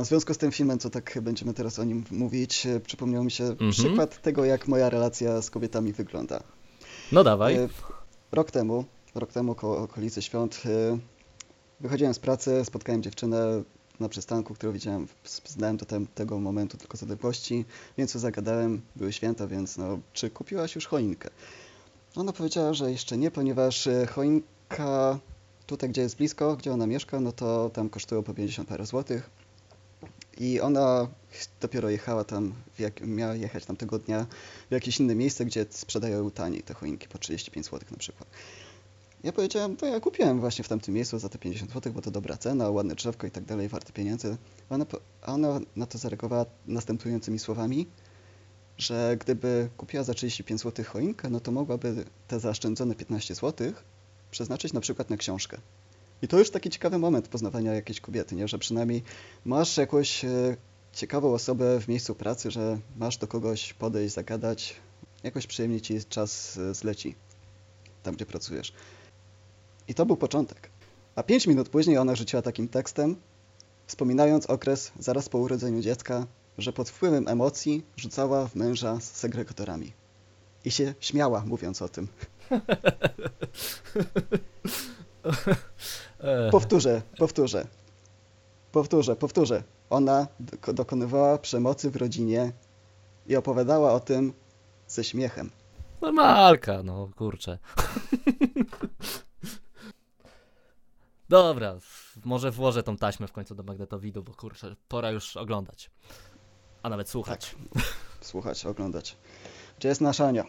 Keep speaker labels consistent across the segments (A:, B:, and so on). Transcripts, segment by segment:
A: W związku z tym filmem, co tak będziemy teraz o nim mówić, e, przypomniał mi się
B: Mhm.
A: przykład tego, jak moja relacja z kobietami wygląda.
B: No dawaj.
A: E, Rok temu, rok temu koło okolicy świąt, e, wychodziłem z pracy, spotkałem dziewczynę na przystanku, którą widziałem, znałem do tego momentu tylko z odległości, więc zagadałem, były święta, więc no, czy kupiłaś już choinkę? Ona powiedziała, że jeszcze nie, ponieważ choinka tutaj, gdzie jest blisko, gdzie ona mieszka, no to tam kosztują po 50 parę złotych. I ona dopiero jechała tam, jak, miała jechać tam tego dnia w jakieś inne miejsce, gdzie sprzedają taniej te choinki po 35 zł na przykład. Ja powiedziałem, to ja kupiłem właśnie w tamtym miejscu za te 50 zł, bo to dobra cena, ładne drzewko i tak dalej, warte pieniędzy. A ona, ona na to zareagowała następującymi słowami, że gdyby kupiła za 35 zł choinkę, no to mogłaby te zaoszczędzone 15 zł przeznaczyć na przykład na książkę. I to już taki ciekawy moment poznawania jakiejś kobiety, nie? że przynajmniej masz jakąś e, ciekawą osobę w miejscu pracy, że masz do kogoś podejść, zagadać, jakoś przyjemnie ci czas e, zleci tam, gdzie pracujesz. I to był początek. A pięć minut później ona rzuciła takim tekstem, wspominając okres zaraz po urodzeniu dziecka, że pod wpływem emocji rzucała w męża z segregatorami. I się śmiała, mówiąc o tym. Powtórzę, powtórzę. Powtórzę, powtórzę. Ona doko- dokonywała przemocy w rodzinie i opowiadała o tym ze śmiechem.
B: Normalka, no kurczę. Dobra, może włożę tą taśmę w końcu do magnetowidu, bo kurczę, pora już oglądać. A nawet słuchać.
A: Słuchać, oglądać. Gdzie jest nasza Ania?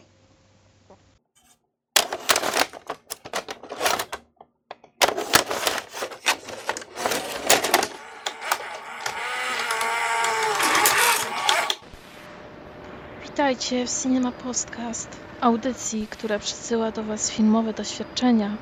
C: Witajcie w Cinema Podcast, audycji, która przysyła do Was filmowe doświadczenia.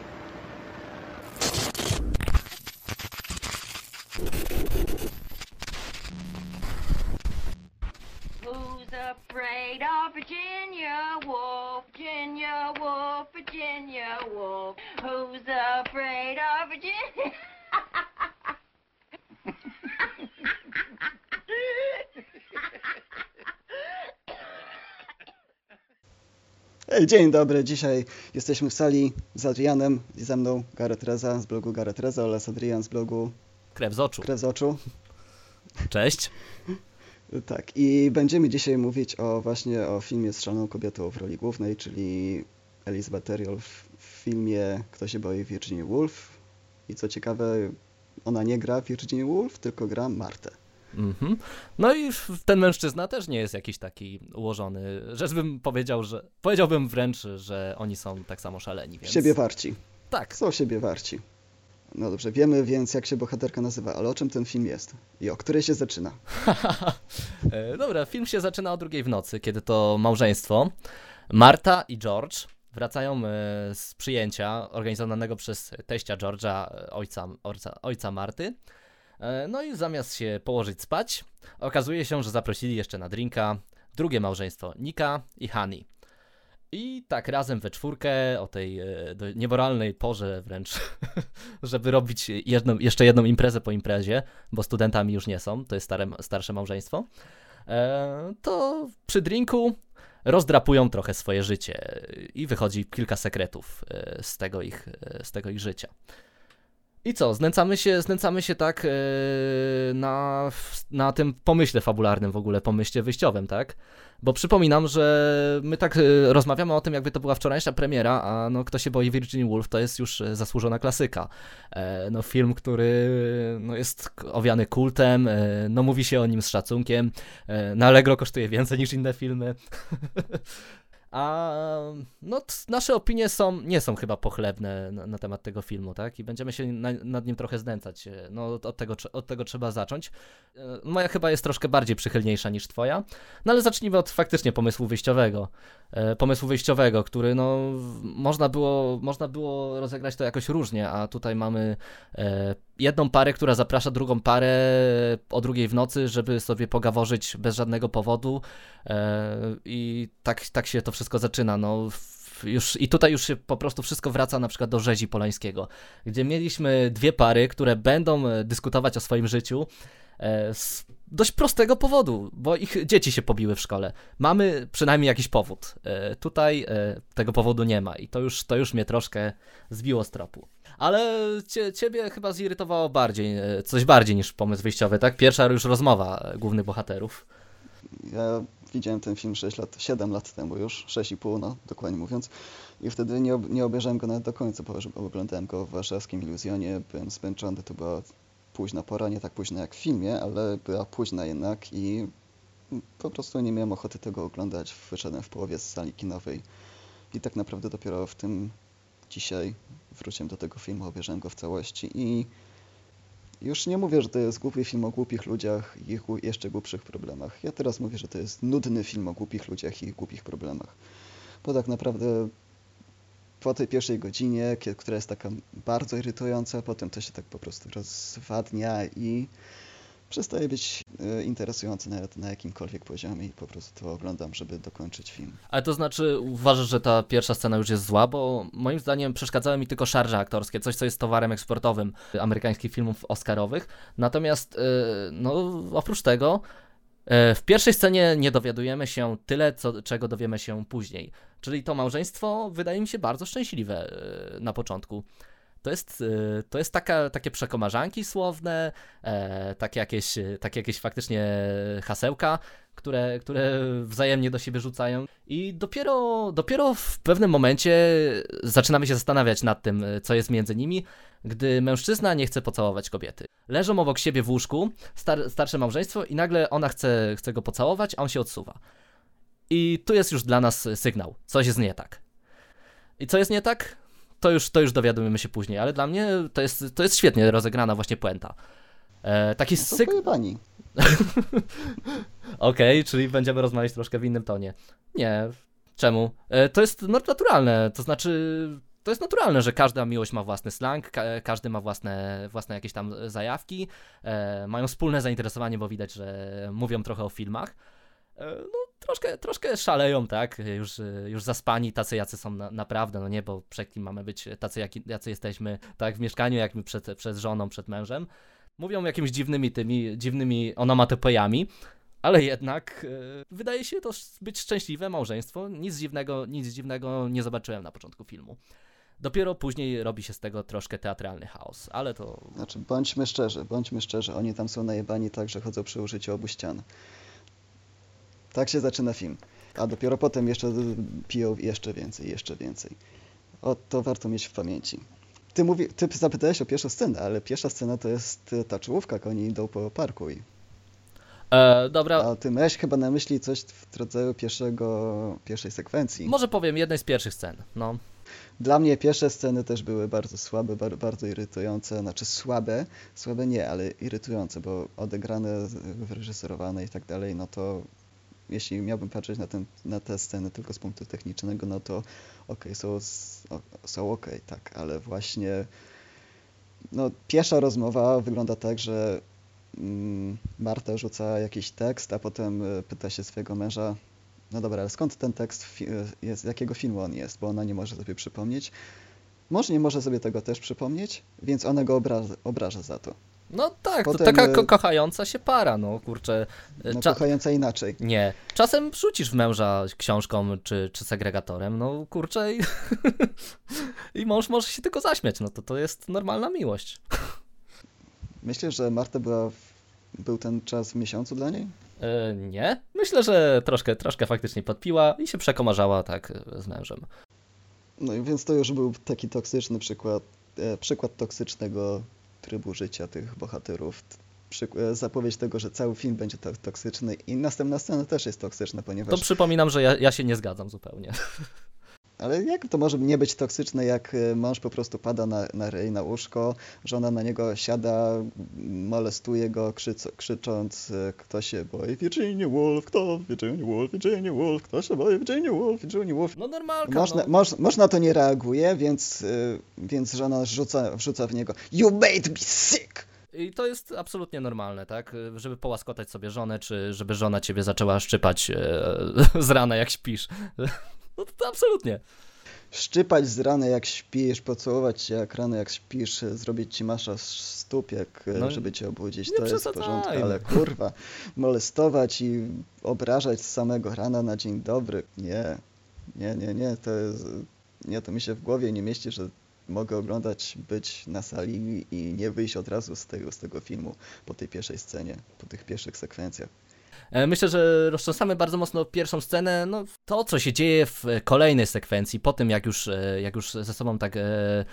D: Who's afraid of Virginia Woolf? Virginia Woolf, Virginia Woolf. Who's afraid of Virginia?
A: Ej, dzień dobry, dzisiaj jesteśmy w sali z Adrianem i ze mną Gareth Reza z blogu Gareth Reza oraz Adrian z blogu
B: Krew z oczu.
A: Krew z oczu.
B: Cześć.
A: Tak, i będziemy dzisiaj mówić o właśnie o filmie z szaloną kobietą w roli głównej, czyli Elizabeth Terriol w, w filmie Kto się boi Virginia Woolf. I co ciekawe, ona nie gra Virginia Woolf, tylko gra Martę.
B: Mhm. No i ten mężczyzna też nie jest jakiś taki ułożony. Rzecz bym powiedział, że. Powiedziałbym wręcz, że oni są tak samo szaleni, więc.
A: Siebie warci.
B: Tak.
A: Są siebie warci. No dobrze, wiemy więc jak się bohaterka nazywa, ale o czym ten film jest? I o której się zaczyna?
B: E, Dobra, film się zaczyna o drugiej w nocy, kiedy to małżeństwo Marta i George wracają e, z przyjęcia organizowanego przez teścia George'a, e, ojca, ojca, ojca Marty. E, No i zamiast się położyć spać, okazuje się, że zaprosili jeszcze na drinka drugie małżeństwo Nika i Hani. I tak razem we czwórkę o tej e, niemoralnej porze wręcz, żeby robić jedną, jeszcze jedną imprezę po imprezie, bo studentami już nie są, to jest stare, starsze małżeństwo, e, to przy drinku rozdrapują trochę swoje życie i wychodzi kilka sekretów z tego ich, z tego ich życia. I co, znęcamy się, znęcamy się tak e, na, na tym pomyśle fabularnym w ogóle, pomyśle wyjściowym, tak? Bo przypominam, że my tak e, rozmawiamy o tym, jakby to była wczorajsza premiera, a no kto się boi Virginia Woolf, to jest już e, zasłużona klasyka. E, no film, który no, jest owiany kultem, e, no mówi się o nim z szacunkiem, e, na Allegro kosztuje więcej niż inne filmy. A no, nasze opinie są, nie są chyba pochlebne na, na temat tego filmu, tak? I będziemy się na, nad nim trochę znęcać. E, No, od, tego, od tego trzeba zacząć. E, Moja chyba jest troszkę bardziej przychylniejsza niż twoja. No ale zacznijmy od faktycznie pomysłu wyjściowego. E, pomysłu wyjściowego, który no, można było, można było rozegrać to jakoś różnie, a tutaj mamy e, jedną parę, która zaprasza drugą parę o drugiej w nocy, żeby sobie pogaworzyć bez żadnego powodu. E, I tak, tak się to wszystko zaczyna. No, już, I tutaj już się po prostu wszystko wraca na przykład do rzezi Polańskiego, gdzie mieliśmy dwie pary, które będą e, dyskutować o swoim życiu e, z dość prostego powodu, bo ich dzieci się pobiły w szkole. Mamy przynajmniej jakiś powód. Tutaj tego powodu nie ma i to już, to już mnie troszkę zbiło z tropu. Ale cie, ciebie chyba zirytowało bardziej, e, coś bardziej niż pomysł wyjściowy, tak? Pierwsza już rozmowa e, głównych bohaterów.
A: Ja widziałem ten film 6 lat, 7 lat temu już, 6,5 no, dokładnie mówiąc. I wtedy nie, ob- nie obejrzałem go nawet do końca, bo oglądałem go w warszawskim iluzjonie, byłem zmęczony, to była późna pora, nie tak późna jak w filmie, ale była późna jednak i po prostu nie miałem ochoty tego oglądać. Wyszedłem w połowie z sali kinowej i tak naprawdę dopiero w tym dzisiaj wróciłem do tego filmu, obejrzałem go w całości i już nie mówię, że to jest głupi film o głupich ludziach i ich jeszcze głupszych problemach. Ja teraz mówię, że to jest nudny film o głupich ludziach i ich głupich problemach. Bo tak naprawdę po tej pierwszej godzinie, która jest taka bardzo irytująca, potem to się tak po prostu rozwadnia i przestaje być e, interesujący nawet na jakimkolwiek poziomie i po prostu to oglądam, żeby dokończyć film.
B: Ale to znaczy, uważasz, że ta pierwsza scena już jest zła, bo moim zdaniem przeszkadzały mi tylko szarże aktorskie, coś, co jest towarem eksportowym amerykańskich filmów oscarowych. Natomiast, yy, no, oprócz tego, yy, w pierwszej scenie nie dowiadujemy się tyle, co, czego dowiemy się później. Czyli to małżeństwo wydaje mi się bardzo szczęśliwe na początku. To jest, yy, to jest taka, takie przekomarzanki słowne, e, takie, jakieś, takie jakieś faktycznie hasełka, które, które wzajemnie do siebie rzucają. I dopiero, dopiero w pewnym momencie zaczynamy się zastanawiać nad tym, co jest między nimi, gdy mężczyzna nie chce pocałować kobiety. Leżą obok siebie w łóżku, star, starsze małżeństwo, i nagle ona chce, chce go pocałować, a on się odsuwa. I tu jest już dla nas sygnał, coś jest nie tak. I co jest nie tak? To już, to już dowiadujemy się później, ale dla mnie to jest, to jest świetnie rozegrana właśnie puenta. E, taki
A: No
B: sygnał.
A: pojebani.
B: Okej, czyli będziemy rozmawiać troszkę w innym tonie. Nie. Czemu? E, to jest no, naturalne, to znaczy. To jest naturalne, że każda miłość ma własny slang, ka każdy ma własne, własne jakieś tam zajawki, e, mają wspólne zainteresowanie, bo widać, że mówią trochę o filmach. E, no, troszkę, troszkę szaleją, tak? Już, już zaspani, tacy jacy są na, naprawdę, no nie, bo przed kim mamy być tacy, jaki, jacy jesteśmy, tak w mieszkaniu, jak my przed, przed żoną, przed mężem. Mówią jakimiś dziwnymi tymi, dziwnymi onomatopejami, ale jednak e, wydaje się to być szczęśliwe małżeństwo. Nic dziwnego, nic dziwnego nie zobaczyłem na początku filmu. Dopiero później robi się z tego troszkę teatralny chaos, ale to.
A: Znaczy, bądźmy szczerzy, bądźmy szczerzy, oni tam są najebani tak, że chodzą przy użyciu obu ścian. Tak się zaczyna film. A dopiero potem jeszcze piją jeszcze więcej, jeszcze więcej. O, to warto mieć w pamięci. Ty, mówi, ty zapytałeś o pierwszą scenę, ale pierwsza scena to jest e, ta czołówka, oni idą po parku. I,
B: E, dobra,
A: a ty miałeś chyba na myśli coś w rodzaju pierwszego, pierwszej sekwencji.
B: może powiem jednej z pierwszych scen. No.
A: Dla mnie pierwsze sceny też były bardzo słabe, bar, bardzo irytujące, znaczy słabe, słabe nie, ale irytujące, bo odegrane, wyreżyserowane i tak dalej, no to jeśli miałbym patrzeć na, ten, na te sceny tylko z punktu technicznego, no to okej, są, s- o, są okej, tak, ale właśnie no, pierwsza rozmowa wygląda tak, że mm, Marta rzuca jakiś tekst, a potem y, pyta się swojego męża, no dobra, ale skąd ten tekst fi- jest, jakiego filmu on jest, bo ona nie może sobie przypomnieć. Może nie może sobie tego też przypomnieć, więc ona go obraża za to.
B: No tak, to
A: Potem,
B: taka
A: e,
B: ko kochająca się para, no kurczę. E,
A: No, kochająca inaczej.
B: Nie. Czasem rzucisz w męża książką czy, czy segregatorem, no kurczę i, i mąż może się tylko zaśmiać, no to to jest normalna miłość.
A: Myślę, że Marta była, w, był ten czas w miesiącu dla niej?
B: E, nie. Myślę, że troszkę, troszkę faktycznie podpiła i się przekomarzała tak e, z mężem.
A: No i więc to już był taki toksyczny przykład, e, przykład toksycznego trybu życia tych bohaterów. E, zapowiedź tego, że cały film będzie to toksyczny i następna scena też jest toksyczna,
B: To
A: ponieważ...
B: przypominam, że ja, ja się nie zgadzam zupełnie.
A: Ale jak to może nie być toksyczne, jak e, mąż po prostu pada na, na ryj, na łóżko, żona na niego siada, molestuje go, krzyc, krzycząc, e, kto się boi Virginia Woolf, kto Virginia Woolf, Virginia Woolf, kto się boi Virginia Woolf, Virginia Woolf.
B: No normalka,
A: Można,
B: no.
A: moż, można to nie reaguje, więc, y, więc żona rzuca, wrzuca w niego You made me sick!
B: I to jest absolutnie normalne, tak? Żeby połaskotać sobie żonę, czy żeby żona ciebie zaczęła szczypać e, z rana, jak śpisz. No to absolutnie.
A: Szczypać z rany jak śpisz, pocałować cię jak rano jak śpisz, zrobić ci masza stóp, jak,
B: No,
A: żeby cię obudzić, to jest w porządku, ale kurwa, molestować i obrażać z samego rana na dzień dobry, nie, nie, nie, nie, to jest, nie, to mi się w głowie nie mieści, że mogę oglądać, być na sali i nie wyjść od razu z tego, z tego filmu po tej pierwszej scenie, po tych pierwszych sekwencjach.
B: E, Myślę, że roztrząsamy bardzo mocno pierwszą scenę. No, to, co się dzieje w kolejnej sekwencji, po tym jak już, e, jak już ze sobą tak, e,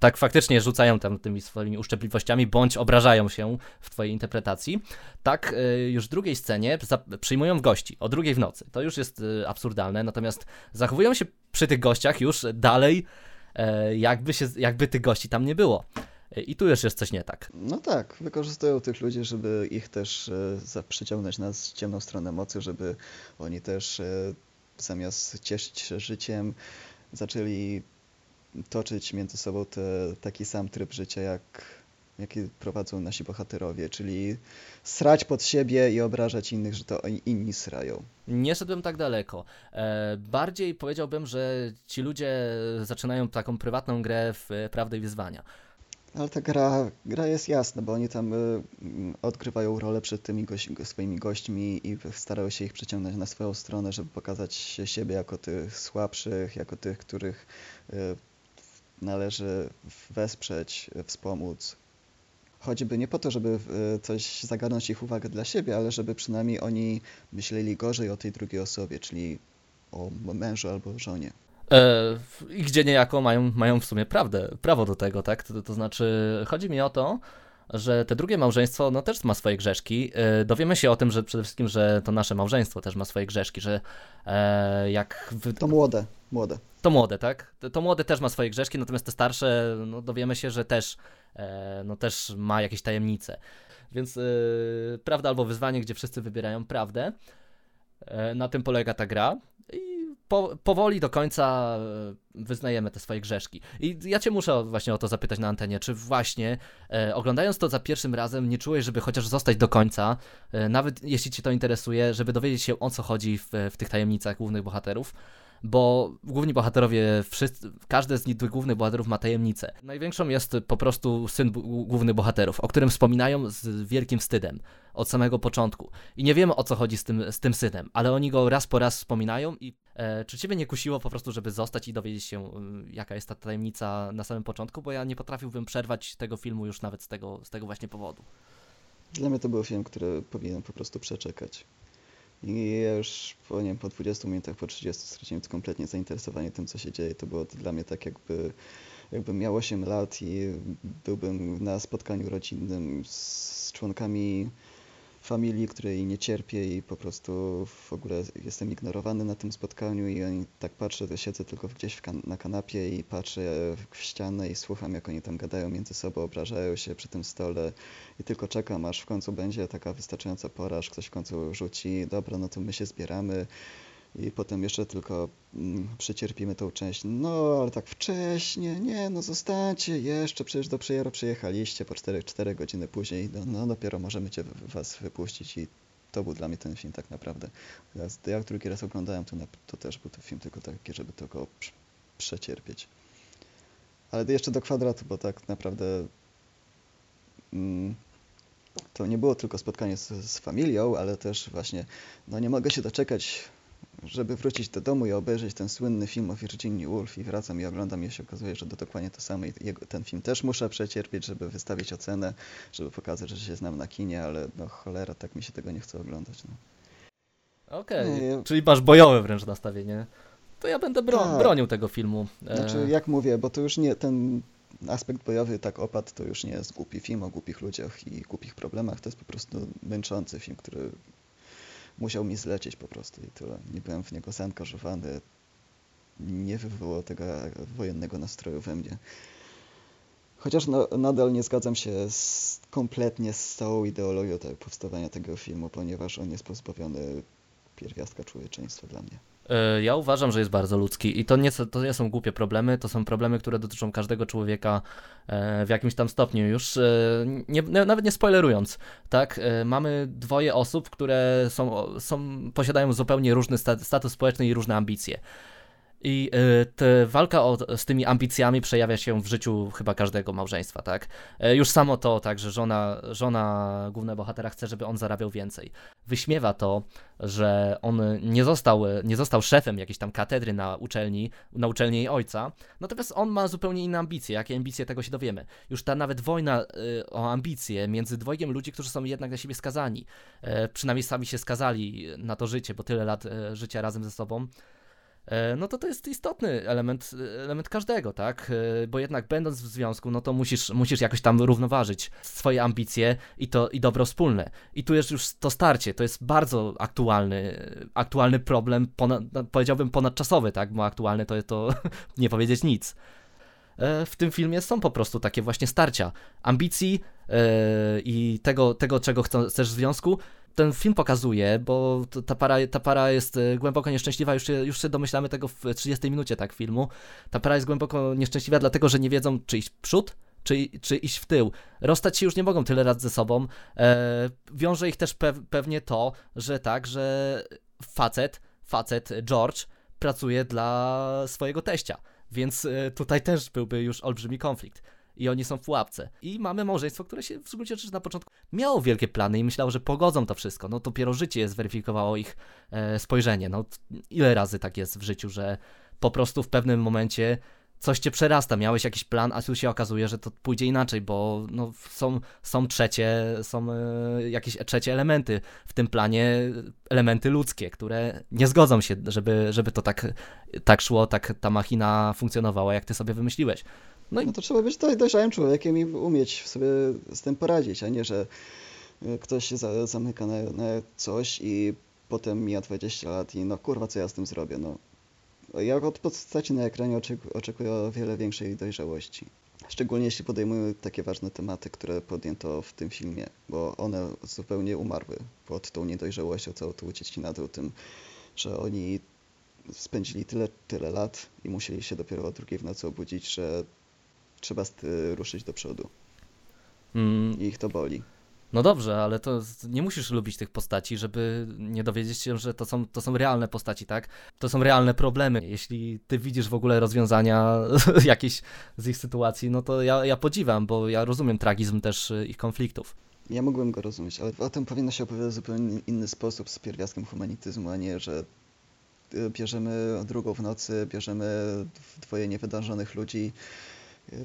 B: tak faktycznie rzucają tam tymi swoimi uszczypliwościami, bądź obrażają się w twojej interpretacji, tak już w drugiej scenie przyjmują gości o drugiej w nocy. To już jest absurdalne, natomiast zachowują się przy tych gościach już dalej, jakby, się, jakby tych gości tam nie było. E, I tu już jest coś nie tak.
A: No tak, wykorzystują tych ludzi, żeby ich też e, przyciągnąć na ciemną stronę mocy, żeby oni też e, zamiast cieszyć się życiem, zaczęli toczyć między sobą te, taki sam tryb życia, jak, jaki prowadzą nasi bohaterowie, czyli srać pod siebie i obrażać innych, że to oni inni srają.
B: Nie szedłem tak daleko. Bardziej powiedziałbym, że ci ludzie zaczynają taką prywatną grę w prawdę i wyzwania.
A: Ale ta gra, gra jest jasna, bo oni tam y, mm, odgrywają rolę przed tymi swoimi gośćmi i starają się ich przyciągnąć na swoją stronę, żeby pokazać siebie jako tych słabszych, jako tych, których y, należy wesprzeć, wspomóc. Choćby nie po to, żeby y, coś zagarnąć ich uwagę dla siebie, ale żeby przynajmniej oni myśleli gorzej o tej drugiej osobie, czyli o mężu albo żonie.
B: E, I gdzie niejako mają, mają w sumie prawdę, prawo do tego, tak? To, to znaczy, chodzi mi o to, że te drugie małżeństwo no, też ma swoje grzeszki. E, dowiemy się o tym, że przede wszystkim, że to nasze małżeństwo też ma swoje grzeszki, że e, jak w,
A: To młode, młode.
B: To młode, tak? To, to młode też ma swoje grzeszki, natomiast te starsze, no dowiemy się, że też, e, no też ma jakieś tajemnice. Więc e, prawda albo wyzwanie, gdzie wszyscy wybierają prawdę. E, na tym polega ta gra. I po, powoli do końca e, wyznajemy te swoje grzeszki. I ja cię muszę właśnie o to zapytać na antenie, czy właśnie e, oglądając to za pierwszym razem nie czułeś, żeby chociaż zostać do końca, e, nawet jeśli cię to interesuje, żeby dowiedzieć się o co chodzi w, w tych tajemnicach głównych bohaterów, bo główni bohaterowie, wszyscy, każdy z nich głównych bohaterów ma tajemnicę. Największą jest po prostu syn głównych bohaterów, o którym wspominają z wielkim wstydem od samego początku. I nie wiemy o co chodzi z tym, z tym synem, ale oni go raz po raz wspominają i e, czy ciebie nie kusiło po prostu, żeby zostać i dowiedzieć się, y, jaka jest ta tajemnica na samym początku, bo ja nie potrafiłbym przerwać tego filmu już nawet z tego, z tego właśnie powodu.
A: Dla mnie to był film, który powinien po prostu przeczekać. I już po, nie wiem, po 20 minutach, po 30 straciłem kompletnie zainteresowanie tym, co się dzieje. To było dla mnie tak, jakby, jakbym miał 8 lat i byłbym na spotkaniu rodzinnym z członkami familii, której nie cierpię i po prostu w ogóle jestem ignorowany na tym spotkaniu i oni tak patrzę, to siedzę tylko gdzieś kan- na kanapie i patrzę w ścianę i słucham, jak oni tam gadają między sobą, obrażają się przy tym stole i tylko czekam, aż w końcu będzie taka wystarczająca pora, aż ktoś w końcu rzuci, dobra, no to my się zbieramy i potem jeszcze tylko mm, przecierpimy tą część. No, ale tak wcześnie, nie, no zostańcie jeszcze, przecież do Przejero przyjechaliście po 4, 4 godziny później, no, no dopiero możemy cię, was wypuścić i to był dla mnie ten film tak naprawdę. Ja, drugi raz oglądałem, to, to też był to film tylko taki, żeby tylko prze- przecierpieć. Ale jeszcze do kwadratu, bo tak naprawdę mm, to nie było tylko spotkanie z, z familią, ale też właśnie, no nie mogę się doczekać, żeby wrócić do domu i obejrzeć ten słynny film o Virginia Woolf i wracam i oglądam i się okazuje, że to dokładnie to samo i ten film też muszę przecierpieć, żeby wystawić ocenę, żeby pokazać, że się znam na kinie, ale no cholera, tak mi się tego nie chce oglądać. No.
B: Okej,
A: Nie, ja-
B: czyli masz bojowe wręcz nastawienie. To ja będę bro-
A: Tak.
B: bronił tego filmu. E,
A: Znaczy, jak mówię, bo to już nie, ten aspekt bojowy tak opadł, to już nie jest głupi film o głupich ludziach i głupich problemach, to jest po prostu męczący film, który musiał mi zlecieć po prostu i tyle. Nie byłem w niego zaangażowany, nie wywołało tego wojennego nastroju we mnie. Chociaż no, nadal nie zgadzam się z, kompletnie z całą ideologią te, powstawania tego filmu, ponieważ on jest pozbawiony pierwiastka człowieczeństwa dla mnie.
B: E, Ja uważam, że jest bardzo ludzki i to nie, to nie są głupie problemy, to są problemy, które dotyczą każdego człowieka e, w jakimś tam stopniu. Już e, nie, nawet nie spoilerując, tak, mamy dwoje osób, które są, są, posiadają zupełnie różny sta- status społeczny i różne ambicje. I y, ta walka o, z tymi ambicjami przejawia się w życiu chyba każdego małżeństwa, tak? Y, już samo to, tak, że żona, żona głównego bohatera chce, żeby on zarabiał więcej. Wyśmiewa to, że on nie został, nie został szefem jakiejś tam katedry na uczelni, na uczelni jej ojca, natomiast on ma zupełnie inne ambicje. Jakie ambicje, tego się dowiemy. Już ta nawet wojna y, o ambicje między dwojgiem ludzi, którzy są jednak na siebie skazani, przynajmniej sami się skazali na to życie, bo tyle lat życia razem ze sobą, no to to jest istotny element, element każdego, tak? E, bo jednak będąc w związku, no to musisz, musisz jakoś tam równoważyć swoje ambicje i to i dobro wspólne. I tu jest już to starcie, to jest bardzo aktualny, aktualny problem, ponad, no, powiedziałbym ponadczasowy, tak? Bo aktualny to, to nie powiedzieć nic. E, w tym filmie są po prostu takie właśnie starcia ambicji i tego, tego czego chcesz w związku, ten film pokazuje, bo ta para, ta para jest e, głęboko nieszczęśliwa, już się, już się domyślamy tego w 30 minucie tak filmu. Ta para jest głęboko nieszczęśliwa dlatego, że nie wiedzą czy iść przód, czy, czy iść w tył. Rozstać się już nie mogą tyle lat ze sobą. E, wiąże ich też pew, pewnie to, że tak, że facet, facet George pracuje dla swojego teścia. Więc e, tutaj też byłby już olbrzymi konflikt i oni są w pułapce. I mamy małżeństwo, które się w gruncie rzeczy na początku miało wielkie plany i myślało, że pogodzą to wszystko. No dopiero życie zweryfikowało ich e, spojrzenie. No ile razy tak jest w życiu, że po prostu w pewnym momencie coś cię przerasta, miałeś jakiś plan, a tu się okazuje, że to pójdzie inaczej, bo no, są, są trzecie, są e, jakieś trzecie elementy w tym planie, elementy ludzkie, które nie zgodzą się, żeby, żeby to tak, tak szło, tak ta machina funkcjonowała, jak ty sobie wymyśliłeś.
A: No, i... no to trzeba być dojrzałym człowiekiem i umieć sobie z tym poradzić, a nie, że e, ktoś się zamyka na, na coś i potem mija 20 lat i no kurwa, co ja z tym zrobię, no. Ja od postaci na ekranie oczekuję o wiele większej dojrzałości. Szczególnie jeśli podejmują takie ważne tematy, które podjęto w tym filmie, bo one zupełnie umarły pod tą niedojrzałością, całą tą uciecinatą, tym, że oni spędzili tyle, tyle lat i musieli się dopiero o drugiej w nocy obudzić, że trzeba ruszyć do przodu. Mm. I ich to boli.
B: No dobrze, ale to nie musisz lubić tych postaci, żeby nie dowiedzieć się, że to są, to są realne postaci, tak? To są realne problemy. Jeśli ty widzisz w ogóle rozwiązania jakieś z ich sytuacji, no to ja, ja podziwiam, bo ja rozumiem tragizm też ich konfliktów.
A: Ja mógłbym go rozumieć, ale o tym powinno się opowiadać w zupełnie inny sposób, z pierwiastkiem humanityzmu, a nie, że y, bierzemy drugą w nocy, bierzemy dwoje niewydarzonych ludzi,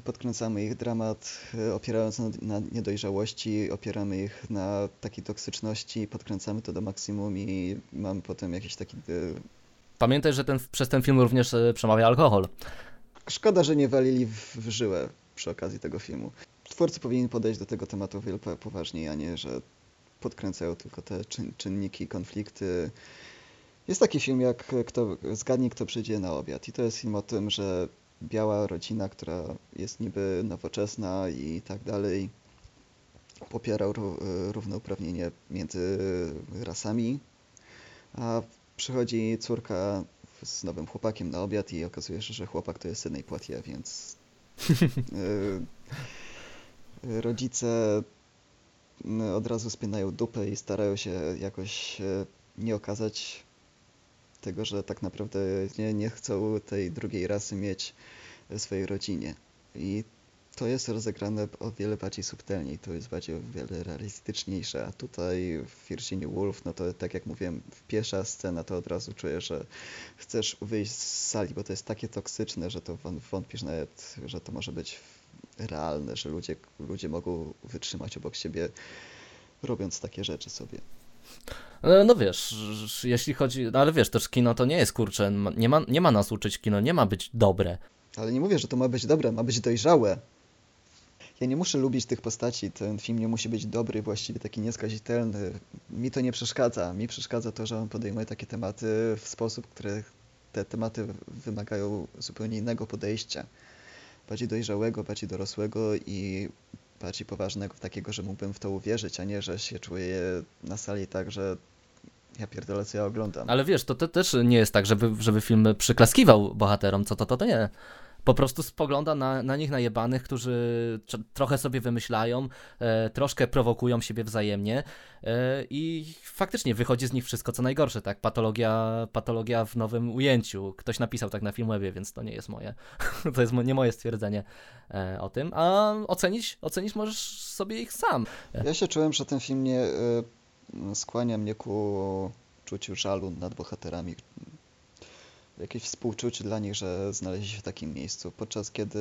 A: podkręcamy ich dramat, e, opierając na, na, niedojrzałości, opieramy ich na takiej toksyczności, podkręcamy to do maksimum i mamy potem jakiś taki... E,
B: Pamiętaj, że ten, przez ten film również e, przemawia alkohol.
A: Szkoda, że nie walili w, w żyłę przy okazji tego filmu. Twórcy powinni podejść do tego tematu wiele poważniej, a nie, że podkręcają tylko te czyn, czynniki, konflikty. Jest taki film jak kto, Zgadnij, kto przyjdzie na obiad i to jest film o tym, że biała rodzina, która jest niby nowoczesna i tak dalej, popiera równouprawnienie między rasami, a przychodzi córka z nowym chłopakiem na obiad i okazuje się, że chłopak to jest Sydney Poitier, więc y, rodzice od razu spinają dupę i starają się jakoś nie okazać tego, że tak naprawdę nie, nie chcą tej drugiej rasy mieć w swojej rodzinie. I to jest rozegrane o wiele bardziej subtelniej, to jest bardziej o wiele realistyczniejsze, a tutaj w Virginia Woolf, no to tak jak mówiłem, pierwsza scena to od razu czuję, że chcesz wyjść z sali, bo to jest takie toksyczne, że to wątpisz nawet, że to może być realne, że ludzie, ludzie mogą wytrzymać obok siebie robiąc takie rzeczy sobie.
B: No, no wiesz, jeśli chodzi, no ale wiesz, też kino to nie jest kurcze, nie ma, nie ma nas uczyć kino, nie ma być dobre.
A: Ale nie mówię, że to ma być dobre, ma być dojrzałe. Ja nie muszę lubić tych postaci, ten film nie musi być dobry, właściwie taki nieskazitelny. Mi to nie przeszkadza. Mi przeszkadza to, że on podejmuje takie tematy w sposób, który te tematy wymagają zupełnie innego podejścia. Bardziej dojrzałego, bardziej dorosłego i bardziej poważnego, takiego, że mógłbym w to uwierzyć, a nie, że się czuję na sali tak, że ja pierdolę, co ja oglądam.
B: Ale wiesz, to, to też nie jest tak, żeby, żeby film przyklaskiwał bohaterom, co to, to, to nie. Po prostu spogląda na, na nich najebanych, którzy tr- trochę sobie wymyślają, e, troszkę prowokują siebie wzajemnie e, i faktycznie wychodzi z nich wszystko co najgorsze, tak? Patologia, patologia w nowym ujęciu. Ktoś napisał tak na Filmwebie, więc to nie jest moje, to jest nie moje stwierdzenie e, o tym, a ocenić, ocenić możesz sobie ich sam.
A: Ja się czułem, że ten film nie y, skłania mnie ku czuciu żalu nad bohaterami. Jakieś współczucie dla nich, że znaleźli się w takim miejscu, podczas kiedy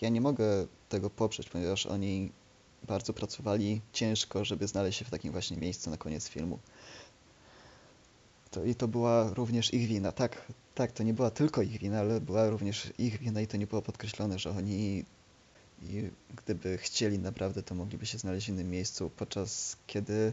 A: ja nie mogę tego poprzeć, ponieważ oni bardzo pracowali ciężko, żeby znaleźć się w takim właśnie miejscu na koniec filmu. To, I to była również ich wina. Tak, tak, to nie była tylko ich wina, ale była również ich wina i to nie było podkreślone, że oni i gdyby chcieli naprawdę, to mogliby się znaleźć w innym miejscu, podczas kiedy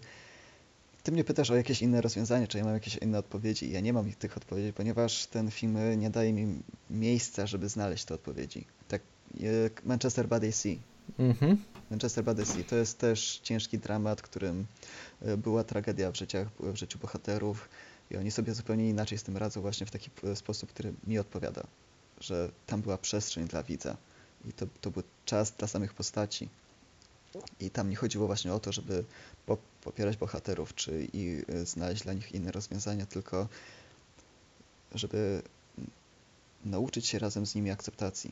A: ty mnie pytasz o jakieś inne rozwiązanie, czy ja mam jakieś inne odpowiedzi. Ja nie mam tych odpowiedzi, ponieważ ten film nie daje mi miejsca, żeby znaleźć te odpowiedzi. Tak jak Manchester by the Sea.
B: Mhm.
A: Manchester by the Sea to jest też ciężki dramat, którym e, była tragedia w, życiach, w życiu bohaterów i oni sobie zupełnie inaczej z tym radzą właśnie w taki e, sposób, który mi odpowiada, że tam była przestrzeń dla widza i to, to był czas dla samych postaci. I tam nie chodziło właśnie o to, żeby po, popierać bohaterów, czy i e, znaleźć dla nich inne rozwiązania, tylko żeby nauczyć się razem z nimi akceptacji.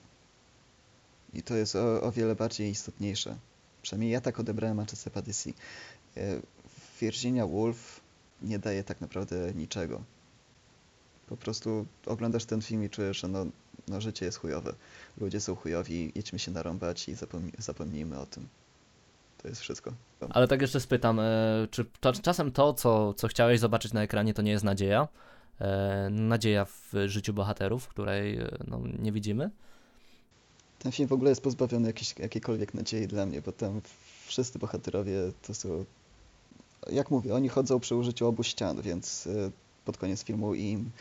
A: I to jest o, o wiele bardziej istotniejsze. Przynajmniej ja tak odebrałem Manchester by Sea. E, Virginia Woolf nie daje tak naprawdę niczego. Po prostu oglądasz ten film i czujesz, że no, no życie jest chujowe. Ludzie są chujowi, idźmy się narąbać i zapomnij, zapomnijmy o tym. To jest wszystko.
B: Ale tak jeszcze spytam, e, czy czasem to, co, co chciałeś zobaczyć na ekranie, to nie jest nadzieja? E, nadzieja w życiu bohaterów, której e, no, nie widzimy?
A: Ten film w ogóle jest pozbawiony jakiejś, jakiejkolwiek nadziei dla mnie, bo tam wszyscy bohaterowie to są... Jak mówię, oni chodzą przy użyciu obu ścian, więc pod koniec filmu im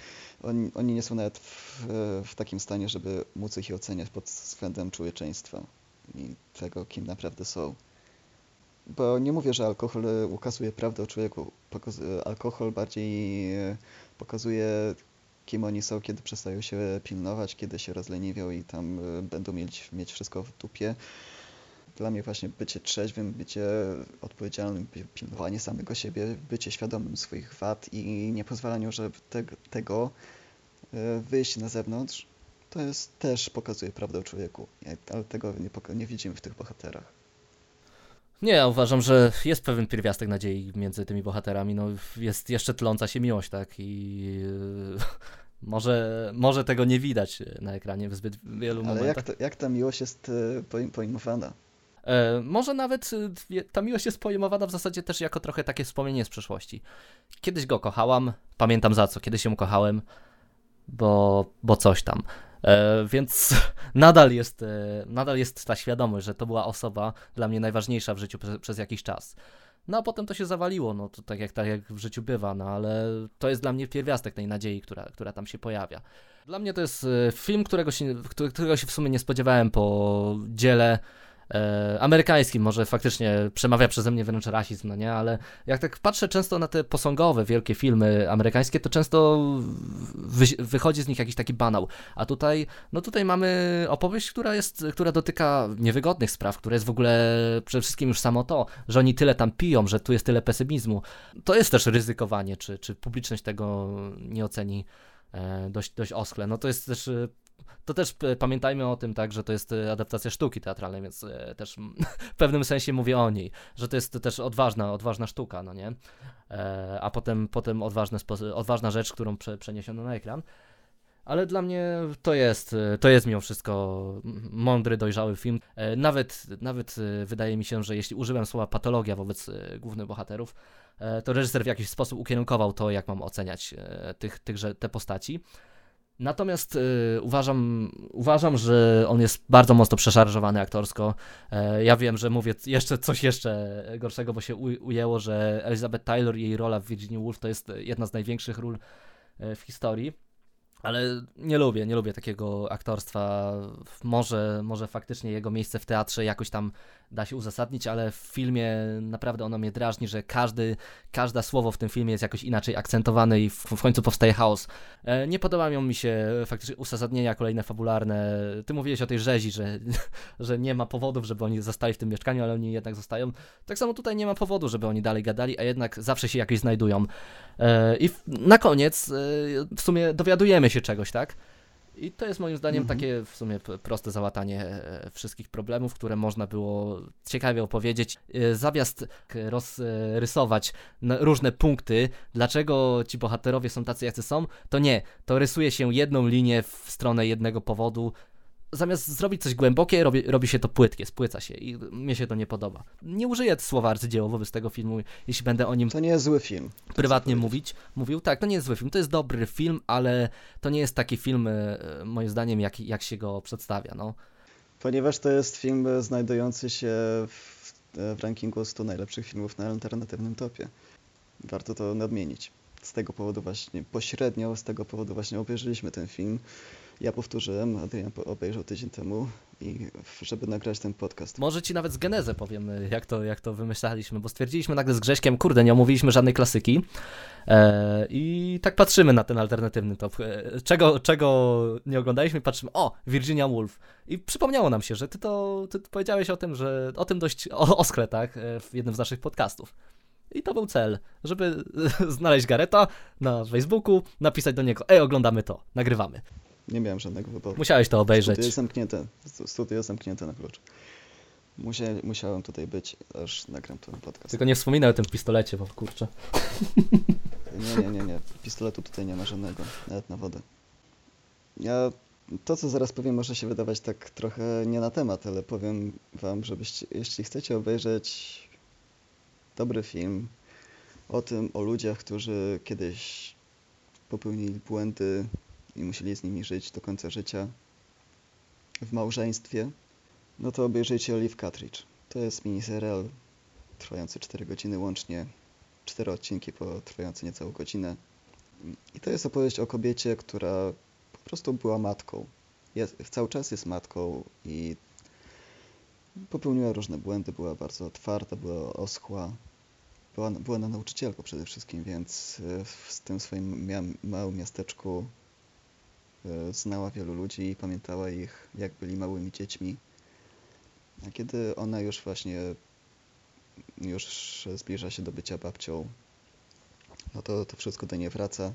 A: oni, oni nie są nawet w, w takim stanie, żeby móc ich oceniać pod względem człowieczeństwa i tego, kim naprawdę są. Bo nie mówię, że alkohol e, ukazuje prawdę o człowieku. Pokaz- alkohol bardziej e, pokazuje, kim oni są, kiedy przestają się pilnować, kiedy się rozleniwią i tam e, będą mieć, mieć wszystko w dupie. Dla mnie właśnie bycie trzeźwym, bycie odpowiedzialnym, pi- pilnowanie samego siebie, bycie świadomym swoich wad i nie pozwalaniu, żeby te, tego e, wyjść na zewnątrz, to jest też pokazuje prawdę o człowieku. Ale tego nie, nie widzimy w tych bohaterach.
B: Nie, ja uważam, że jest pewien pierwiastek nadziei między tymi bohaterami. No, jest jeszcze tląca się miłość, tak? I e, może, może tego nie widać na ekranie w zbyt wielu
A: Ale
B: momentach.
A: jak, to, jak ta miłość jest e, pojmowana?
B: E, może nawet ta miłość jest pojmowana w zasadzie też jako trochę takie wspomnienie z przeszłości. Kiedyś go kochałam, pamiętam za co, kiedyś ją kochałem, bo, bo coś tam. E, więc nadal jest, e, nadal jest ta świadomość, że to była osoba dla mnie najważniejsza w życiu przez, przez jakiś czas. No a potem to się zawaliło, no to tak jak, tak jak w życiu bywa, no ale to jest dla mnie pierwiastek tej nadziei, która, która tam się pojawia. Dla mnie to jest e, film, którego się, któ- którego się w sumie nie spodziewałem po dziele e, amerykańskim, może faktycznie przemawia przeze mnie wręcz rasizm, no nie, ale jak tak patrzę często na te posągowe, wielkie filmy amerykańskie, to często wy, wychodzi z nich jakiś taki banał, a tutaj, no tutaj mamy opowieść, która jest, która dotyka niewygodnych spraw, która jest w ogóle przede wszystkim już samo to, że oni tyle tam piją, że tu jest tyle pesymizmu, to jest też ryzykowanie, czy, czy publiczność tego nie oceni e, dość, dość oschle, no to jest też e, to też pamiętajmy o tym, tak, że to jest e, adaptacja sztuki teatralnej, więc e, też w pewnym sensie mówię o niej, że to jest też odważna, odważna sztuka, no nie? E, a potem, potem odważne spo- odważna rzecz, którą prze, przeniesiono na ekran. Ale dla mnie to jest, to jest mimo wszystko mądry, dojrzały film. Nawet, nawet wydaje mi się, że jeśli użyłem słowa patologia wobec głównych bohaterów, to reżyser w jakiś sposób ukierunkował to, jak mam oceniać tych, tychże, te postaci. Natomiast y, uważam, uważam, że on jest bardzo mocno przeszarżowany aktorsko. E, ja wiem, że mówię jeszcze coś jeszcze gorszego, bo się u, ujęło, że Elizabeth Taylor i jej rola w Virginia Woolf to jest jedna z największych ról e, w historii. Ale nie lubię, nie lubię takiego aktorstwa. Może, może faktycznie jego miejsce w teatrze jakoś tam da się uzasadnić, ale w filmie naprawdę ono mnie drażni, że każdy, każde słowo w tym filmie jest jakoś inaczej akcentowane i w, w końcu powstaje chaos. E, nie podobają mi się faktycznie uzasadnienia kolejne fabularne. Ty mówiłeś o tej rzezi, że, że nie ma powodów, żeby oni zostali w tym mieszkaniu, ale oni jednak zostają. Tak samo tutaj nie ma powodu, żeby oni dalej gadali, a jednak zawsze się jakoś znajdują. E, I na koniec e, w sumie dowiadujemy się czegoś, tak? I to jest moim zdaniem
A: Mhm.
B: takie w sumie proste załatanie e, wszystkich problemów, które można było ciekawie opowiedzieć. E, Zamiast rozrysować różne punkty, dlaczego ci bohaterowie są tacy, jacy są, to nie. To rysuje się jedną linię w stronę jednego powodu. Zamiast zrobić coś głębokie, robi, robi się to płytkie, spłyca się i mnie się to nie podoba. Nie użyję słowa arcydzieło wobec tego filmu, jeśli będę o nim
A: To nie jest zły film.
B: prywatnie mówić, mówił, tak, to nie jest zły film, to jest dobry film, ale to nie jest taki film, e, moim zdaniem, jak, jak się go przedstawia, no.
A: Ponieważ to jest film e, znajdujący się w, e, w rankingu 100 najlepszych filmów na alternatywnym topie. Warto to nadmienić. Z tego powodu właśnie, pośrednio z tego powodu właśnie obejrzeliśmy ten film. Ja powtórzyłem, Adrian obejrzał tydzień temu i żeby nagrać ten podcast.
B: Może ci nawet z genezę powiem, e, jak to, jak to wymyślaliśmy, bo stwierdziliśmy nagle z Grześkiem, kurde, nie omówiliśmy żadnej klasyki e, i tak patrzymy na ten alternatywny top. E, czego, czego nie oglądaliśmy, patrzymy, o, Virginia Woolf. I przypomniało nam się, że ty to, ty powiedziałeś o tym, że o tym dość o, oskle, tak, e, w jednym z naszych podcastów. I to był cel, żeby znaleźć Gareta na Facebooku, napisać do niego, ej, oglądamy to, nagrywamy.
A: Nie miałem żadnego wyboru.
B: Musiałeś to obejrzeć.
A: Studio jest zamknięte. Stu- Studio jest zamknięte na klucz. Musia, musiałem tutaj być, aż nagram ten podcast.
B: Tylko nie wspominaj o tym pistolecie, bo kurczę.
A: Nie, nie, nie, nie. Pistoletu tutaj nie ma żadnego, nawet na wodę. Ja to, co zaraz powiem, może się wydawać tak trochę nie na temat, ale powiem wam, żebyście, jeśli chcecie obejrzeć dobry film o tym, o ludziach, którzy kiedyś popełnili błędy i musieli z nimi żyć do końca życia w małżeństwie, no to obejrzyjcie Olive Cartridge. To jest miniserial trwający 4 godziny łącznie cztery odcinki po trwające niecałą godzinę. I to jest opowieść o kobiecie, która po prostu była matką. Jest, cały czas jest matką i popełniła różne błędy, była bardzo otwarta, była oschła. Była, była na nauczycielką przede wszystkim, więc e, w tym swoim małym miasteczku znała wielu ludzi i pamiętała ich, jak byli małymi dziećmi. A kiedy ona już właśnie już zbliża się do bycia babcią, no to to wszystko do niej wraca.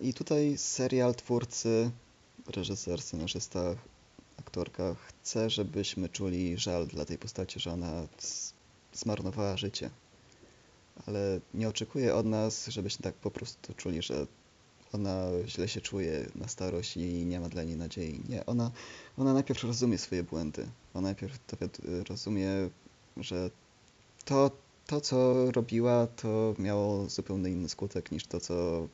A: I tutaj serial, twórcy, reżyser, scenarzysta, aktorka chce, żebyśmy czuli żal dla tej postaci, że ona zmarnowała życie. Ale nie oczekuje od nas, żebyśmy tak po prostu czuli, że ona źle się czuje na starość i nie ma dla niej nadziei. Nie, ona, ona najpierw rozumie swoje błędy. Ona najpierw dowiad- rozumie, że to, to, co robiła, to miało zupełnie inny skutek niż to, co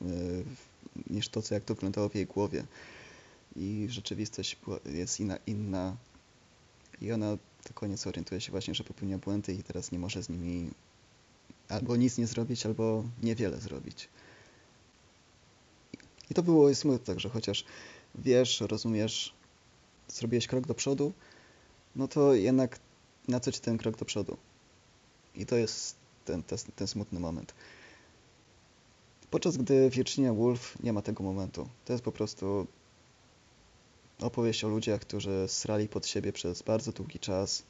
A: yy, niż to, co jak to wyglądało w jej głowie. I rzeczywistość jest inna, inna. I ona do koniec orientuje się właśnie, że popełnia błędy i teraz nie może z nimi albo nic nie zrobić, albo niewiele zrobić. I to było smutne, że chociaż wiesz, rozumiesz, zrobiłeś krok do przodu, no to jednak na co ci ten krok do przodu? I to jest ten, ten, ten smutny moment. Podczas gdy Virginia Woolf nie ma tego momentu. To jest po prostu opowieść o ludziach, którzy srali pod siebie przez bardzo długi czas.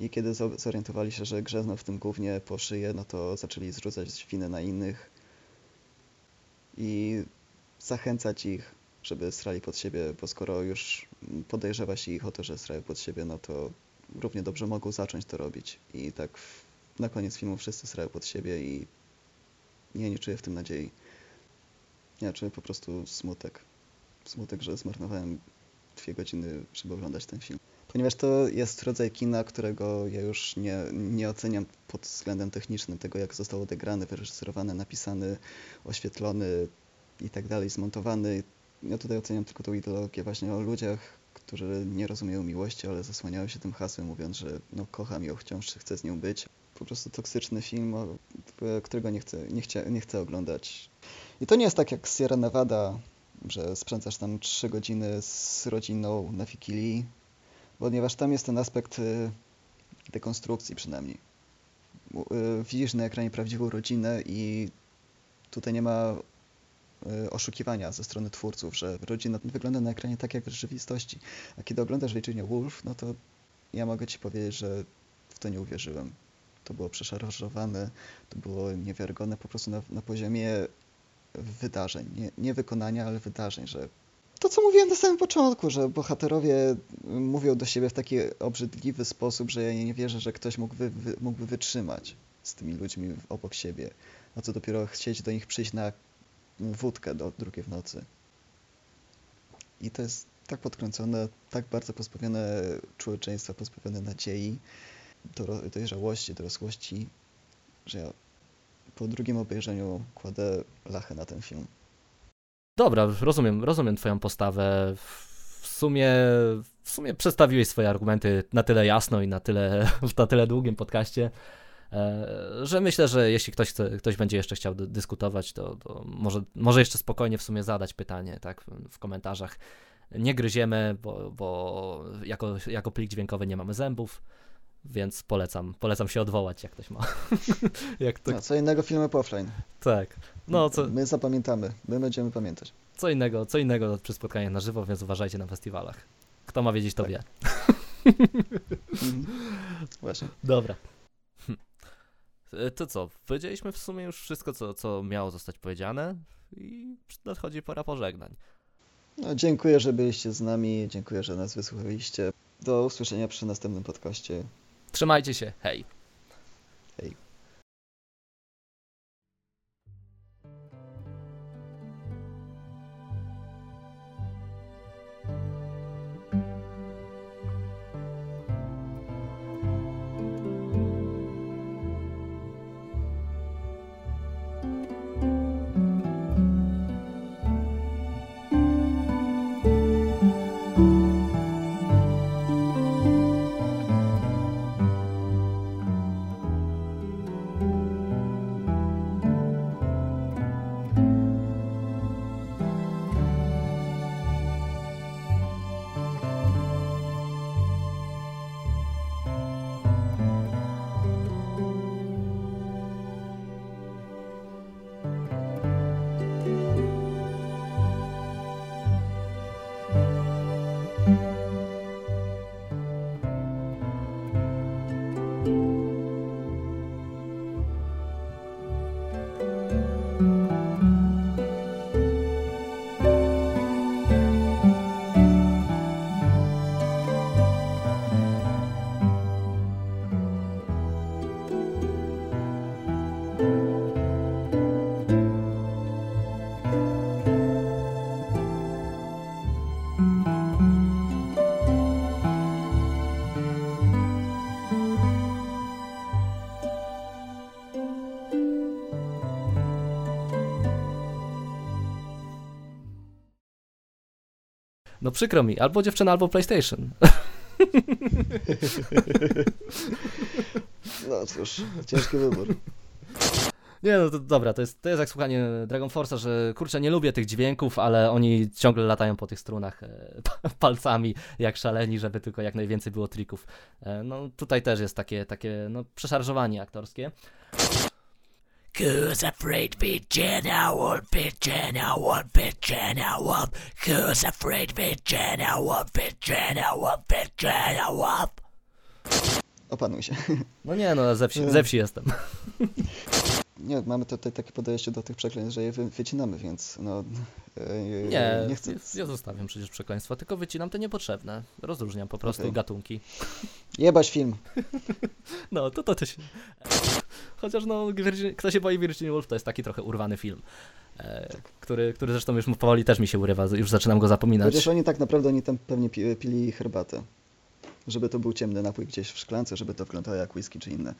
A: I kiedy zo- zorientowali się, że grzezną w tym gównie po szyję, no to zaczęli zrzucać winę na innych i zachęcać ich, żeby srali pod siebie, bo skoro już podejrzewa się ich o to, że srają pod siebie, no to równie dobrze mogą zacząć to robić. I tak w, na koniec filmu wszyscy srają pod siebie i ja nie czuję w tym nadziei. Ja czuję po prostu smutek. Smutek, że zmarnowałem dwie godziny, żeby oglądać ten film. Ponieważ to jest rodzaj kina, którego ja już nie, nie oceniam pod względem technicznym, tego jak został odegrany, wyreżyserowany, napisany, oświetlony i tak dalej, zmontowany. Ja tutaj oceniam tylko tą ideologię właśnie o ludziach, którzy nie rozumieją miłości, ale zasłaniają się tym hasłem, mówiąc, że no kocham ją, wciąż chcę z nią być. Po prostu toksyczny film, którego nie chcę, nie, chcia, nie chcę oglądać. I to nie jest tak jak Sierra Nevada, że spędzasz tam trzy godziny z rodziną na Wigilii, ponieważ tam jest ten aspekt y, dekonstrukcji przynajmniej. Y, Widzisz na ekranie prawdziwą rodzinę i tutaj nie ma y, oszukiwania ze strony twórców, że rodzina wygląda na ekranie tak jak w rzeczywistości. A kiedy oglądasz Virginia Woolf, no to ja mogę ci powiedzieć, że w to nie uwierzyłem. To było przeszarżowane, to było niewiarygodne po prostu na, na poziomie wydarzeń. Nie, nie wykonania, ale wydarzeń, że to, co mówiłem na samym początku, że bohaterowie mówią do siebie w taki obrzydliwy sposób, że ja nie wierzę, że ktoś mógłby, mógłby wytrzymać z tymi ludźmi obok siebie. A co dopiero chcieć do nich przyjść na wódkę do drugiej w nocy. I to jest tak podkręcone, tak bardzo pozbawione człowieczeństwa, pozbawione nadziei, dojrzałości, dorosłości, że ja po drugim obejrzeniu kładę lachę na ten film.
B: Dobra, rozumiem, rozumiem twoją postawę. W sumie, w sumie przedstawiłeś swoje argumenty na tyle jasno i na tyle, na tyle długim podcaście, e, że myślę, że jeśli ktoś, chce, ktoś będzie jeszcze chciał dy- dyskutować, to, to może, może jeszcze spokojnie w sumie zadać pytanie, tak, w komentarzach. Nie gryziemy, bo, bo jako, jako plik dźwiękowy nie mamy zębów, więc polecam, polecam się odwołać, jak ktoś ma. jak to,
A: No, co innego filmy po offline.
B: tak. No, co,
A: My zapamiętamy, my będziemy pamiętać.
B: co innego, co innego przy spotkaniach na żywo, więc uważajcie na festiwalach. Kto ma wiedzieć, to
A: Tak.
B: wie.
A: Mhm. Właśnie.
B: Dobra. Hm. E, To co, powiedzieliśmy w sumie już wszystko, co, co miało zostać powiedziane i nadchodzi pora pożegnań.
A: No, dziękuję, że byliście z nami, dziękuję, że nas wysłuchaliście. Do usłyszenia przy następnym podcaście.
B: Trzymajcie się, hej!
A: Hej.
B: No przykro mi, albo dziewczyna, albo PlayStation.
A: No cóż, ciężki wybór.
B: Nie no, to dobra, to jest, to jest jak słuchanie Dragon Force'a, że kurczę, nie lubię tych dźwięków, ale oni ciągle latają po tych strunach e, palcami jak szaleni, żeby tylko jak najwięcej było trików. E, no tutaj też jest takie, takie no, przeszarżowanie aktorskie.
E: Who's afraid Virginia Woolf, Virginia Woolf, Virginia Woolf? Who's afraid Virginia Woolf, Virginia Woolf, Virginia Woolf?
A: Opanuj się.
B: No nie no, ze wsi, ze wsi jestem.
A: Nie, mamy tutaj takie podejście do tych przekleństw, że je wy, wycinamy, więc no... e,
B: Nie,
A: nie chcę...
B: ja, zostawiam przecież przekleństwa, tylko wycinam te niepotrzebne. Rozróżniam po prostu
A: Okej.
B: gatunki.
A: Jebać film.
B: No, to to, to się... Chociaż no, Virgin... kto się boi Virginia Woolf, to jest taki trochę urwany film. E, który, który zresztą już powoli też mi się urywa, już zaczynam go zapominać.
A: Chociaż oni tak naprawdę oni tam pewnie pi, pili herbatę. Żeby to był ciemny napój gdzieś w szklance, żeby to wyglądało jak whisky czy inne.